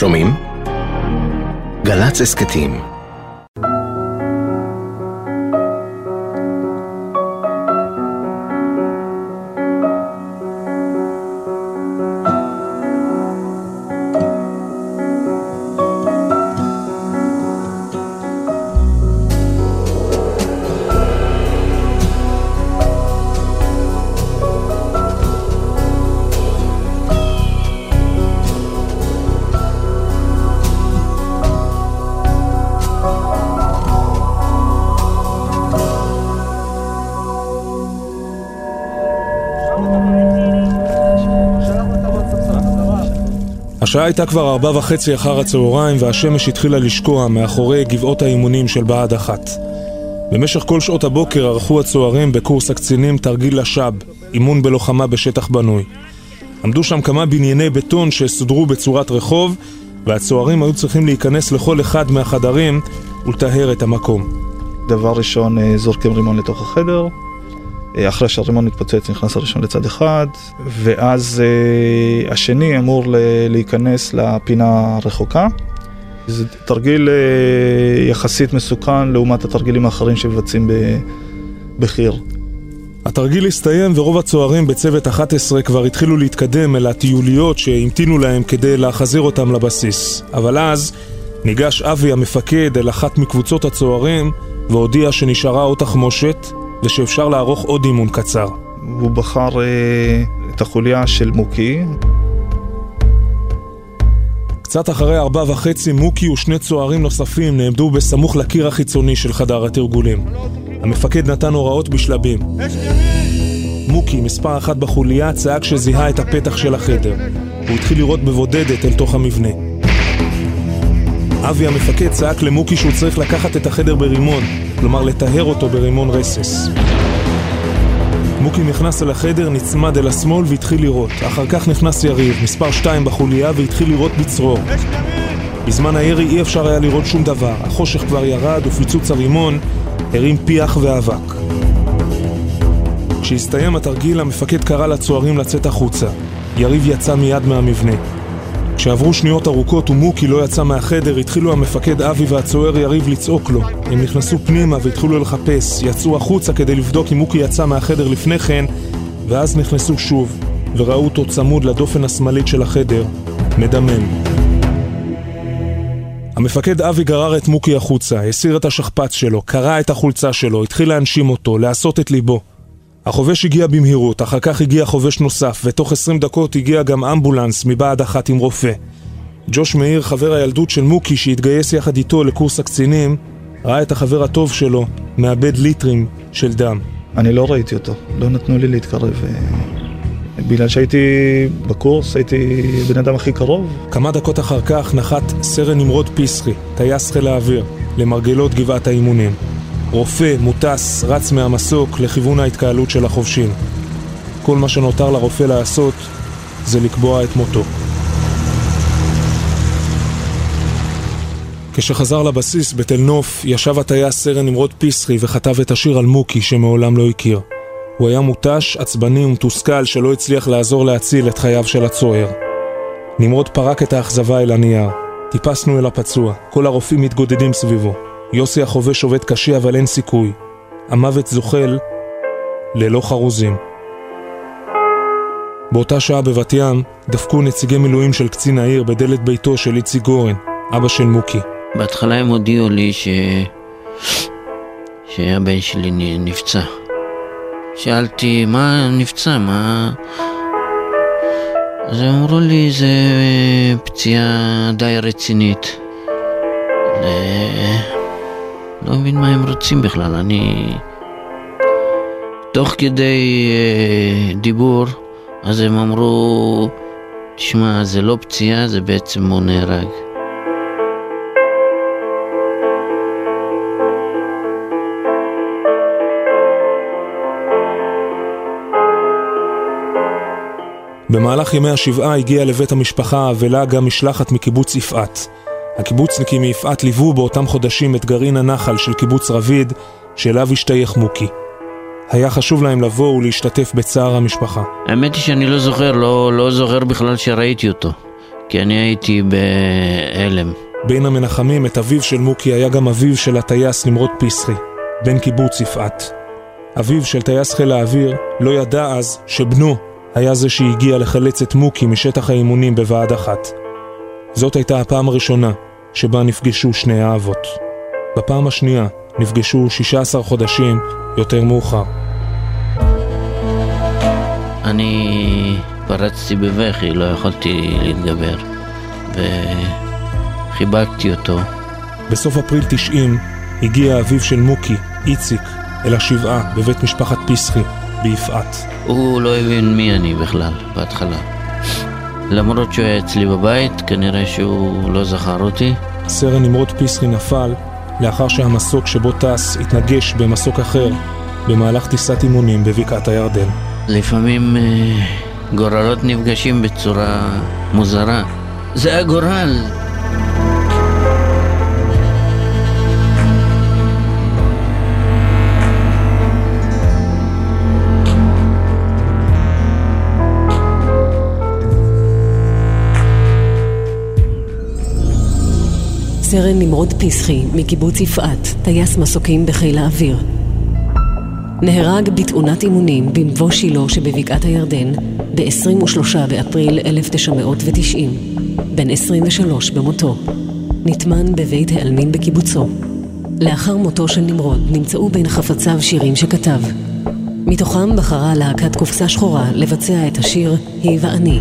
שומעים? גל"צ הסכתים השעה הייתה כבר ארבע וחצי אחר הצהריים והשמש התחילה לשקוע מאחורי גבעות האימונים של בה"ד אחת. במשך כל שעות הבוקר ערכו הצוערים בקורס הקצינים תרגיל לשב, אימון בלוחמה בשטח בנוי. עמדו שם כמה בנייני בטון שסודרו בצורת רחוב, והצוערים היו צריכים להיכנס לכל אחד מהחדרים ולטהר את המקום. דבר ראשון, אה, זורקים רימון לתוך החדר, אחרי שהרימון מתפוצץ נכנס הראשון לצד אחד, ואז uh, השני אמור להיכנס לפינה הרחוקה. זה תרגיל uh, יחסית מסוכן לעומת התרגילים האחרים שמבצעים בחי"ר. התרגיל הסתיים ורוב הצוערים בצוות 11 כבר התחילו להתקדם אל הטיוליות שהמתינו להם כדי להחזיר אותם לבסיס. אבל אז ניגש אבי המפקד אל אחת מקבוצות הצוערים והודיע שנשארה עוד תחמושת ושאפשר לערוך עוד אימון קצר. הוא בחר אה, את החוליה של מוקי. קצת אחרי ארבע וחצי מוקי ושני צוערים נוספים נעמדו בסמוך לקיר החיצוני של חדר התרגולים. המפקד נתן הוראות בשלבים. מוקי, מספר אחת בחוליה, צעק שזיהה את הפתח של החדר. הוא התחיל לראות בבודדת אל תוך המבנה. אבי המפקד צעק למוקי שהוא צריך לקחת את החדר ברימון, כלומר לטהר אותו ברימון רסס. מוקי נכנס אל החדר, נצמד אל השמאל והתחיל לירות. אחר כך נכנס יריב, מספר 2 בחוליה, והתחיל לירות בצרור. בזמן הירי אי אפשר היה לראות שום דבר. החושך כבר ירד ופיצוץ הרימון הרים פיח ואבק. כשהסתיים התרגיל, המפקד קרא לצוערים לצאת החוצה. יריב יצא מיד מהמבנה. כשעברו שניות ארוכות ומוקי לא יצא מהחדר, התחילו המפקד אבי והצוער יריב לצעוק לו. הם נכנסו פנימה והתחילו לחפש, יצאו החוצה כדי לבדוק אם מוקי יצא מהחדר לפני כן, ואז נכנסו שוב, וראו אותו צמוד לדופן השמאלית של החדר, מדמם. המפקד אבי גרר את מוקי החוצה, הסיר את השכפ"ץ שלו, קרע את החולצה שלו, התחיל להנשים אותו, לעשות את ליבו. החובש הגיע במהירות, אחר כך הגיע חובש נוסף, ותוך עשרים דקות הגיע גם אמבולנס מבעד אחת עם רופא. ג'וש מאיר, חבר הילדות של מוקי שהתגייס יחד איתו לקורס הקצינים, ראה את החבר הטוב שלו מאבד ליטרים של דם. אני לא ראיתי אותו, לא נתנו לי להתקרב. אה, בגלל שהייתי בקורס, הייתי בן אדם הכי קרוב. כמה דקות אחר כך נחת סרן נמרוד פיסחי, טייס חיל האוויר, למרגלות גבעת האימונים. רופא, מוטס, רץ מהמסוק לכיוון ההתקהלות של החובשים. כל מה שנותר לרופא לעשות זה לקבוע את מותו. כשחזר לבסיס בתל נוף, ישב הטייס סרן נמרוד פיסחי וכתב את השיר על מוקי שמעולם לא הכיר. הוא היה מותש, עצבני ומתוסכל שלא הצליח לעזור להציל את חייו של הצוער. נמרוד פרק את האכזבה אל הנייר. טיפסנו אל הפצוע, כל הרופאים מתגודדים סביבו. יוסי החובש עובד קשה אבל אין סיכוי. המוות זוחל ללא חרוזים. באותה שעה בבת ים דפקו נציגי מילואים של קצין העיר בדלת ביתו של איציק גורן, אבא של מוקי. בהתחלה הם הודיעו לי ש... שהבן שלי נפצע. שאלתי, מה נפצע? מה... אז אמרו לי, זה פציעה די רצינית. לא מבין מה הם רוצים בכלל, אני... תוך כדי אה, דיבור, אז הם אמרו, תשמע, זה לא פציעה, זה בעצם הוא נהרג. במהלך ימי השבעה הגיעה לבית המשפחה האבלה גם משלחת מקיבוץ יפעת. הקיבוצניקים מיפעת ליוו באותם חודשים את גרעין הנחל של קיבוץ רביד, שאליו השתייך מוקי. היה חשוב להם לבוא ולהשתתף בצער המשפחה. האמת היא שאני לא זוכר, לא, לא זוכר בכלל שראיתי אותו. כי אני הייתי בהלם. בין המנחמים, את אביו של מוקי היה גם אביו של הטייס נמרוד פיסחי, בן קיבוץ יפעת. אביו של טייס חיל האוויר לא ידע אז שבנו היה זה שהגיע לחלץ את מוקי משטח האימונים בוועד אחת. זאת הייתה הפעם הראשונה שבה נפגשו שני האבות. בפעם השנייה נפגשו 16 חודשים יותר מאוחר. אני פרצתי בבכי, לא יכולתי להתגבר, וחיבקתי אותו. בסוף אפריל 90 הגיע אביו של מוקי, איציק, אל השבעה בבית משפחת פיסחי, ביפעת. הוא לא הבין מי אני בכלל, בהתחלה. למרות שהוא היה אצלי בבית, כנראה שהוא לא זכר אותי. סרן נמרוד פיסחי נפל לאחר שהמסוק שבו טס התנגש במסוק אחר במהלך טיסת אימונים בבקעת הירדן. לפעמים אה, גורלות נפגשים בצורה מוזרה. זה הגורל. סרן נמרוד פיסחי מקיבוץ יפעת, טייס מסוקים בחיל האוויר. נהרג בתאונת אימונים במבוא שילה שבבקעת הירדן ב-23 באפריל 1990, בן 23 במותו. נטמן בבית העלמין בקיבוצו. לאחר מותו של נמרוד נמצאו בין חפציו שירים שכתב. מתוכם בחרה להקת קופסה שחורה לבצע את השיר "היא ואני".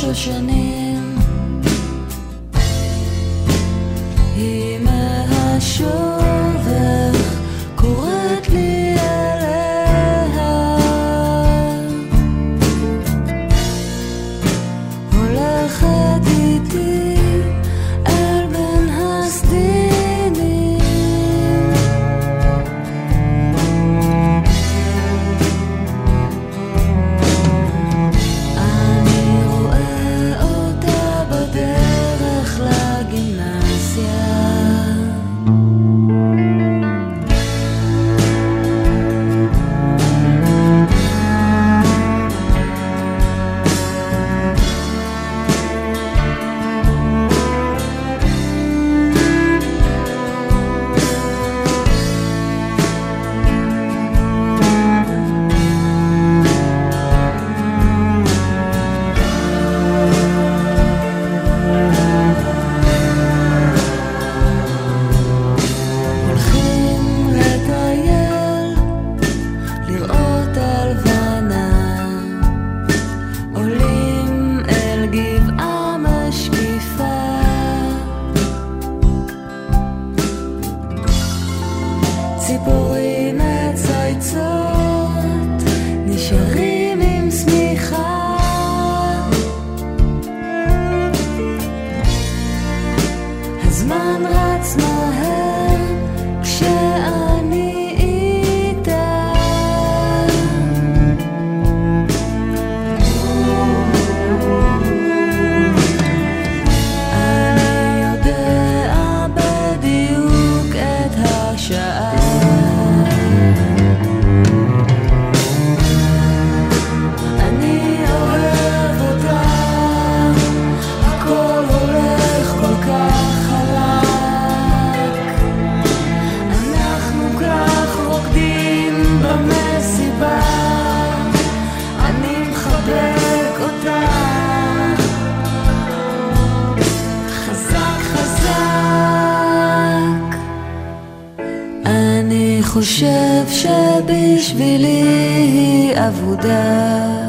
של שושנים היא חושב שבשבילי היא אבודה.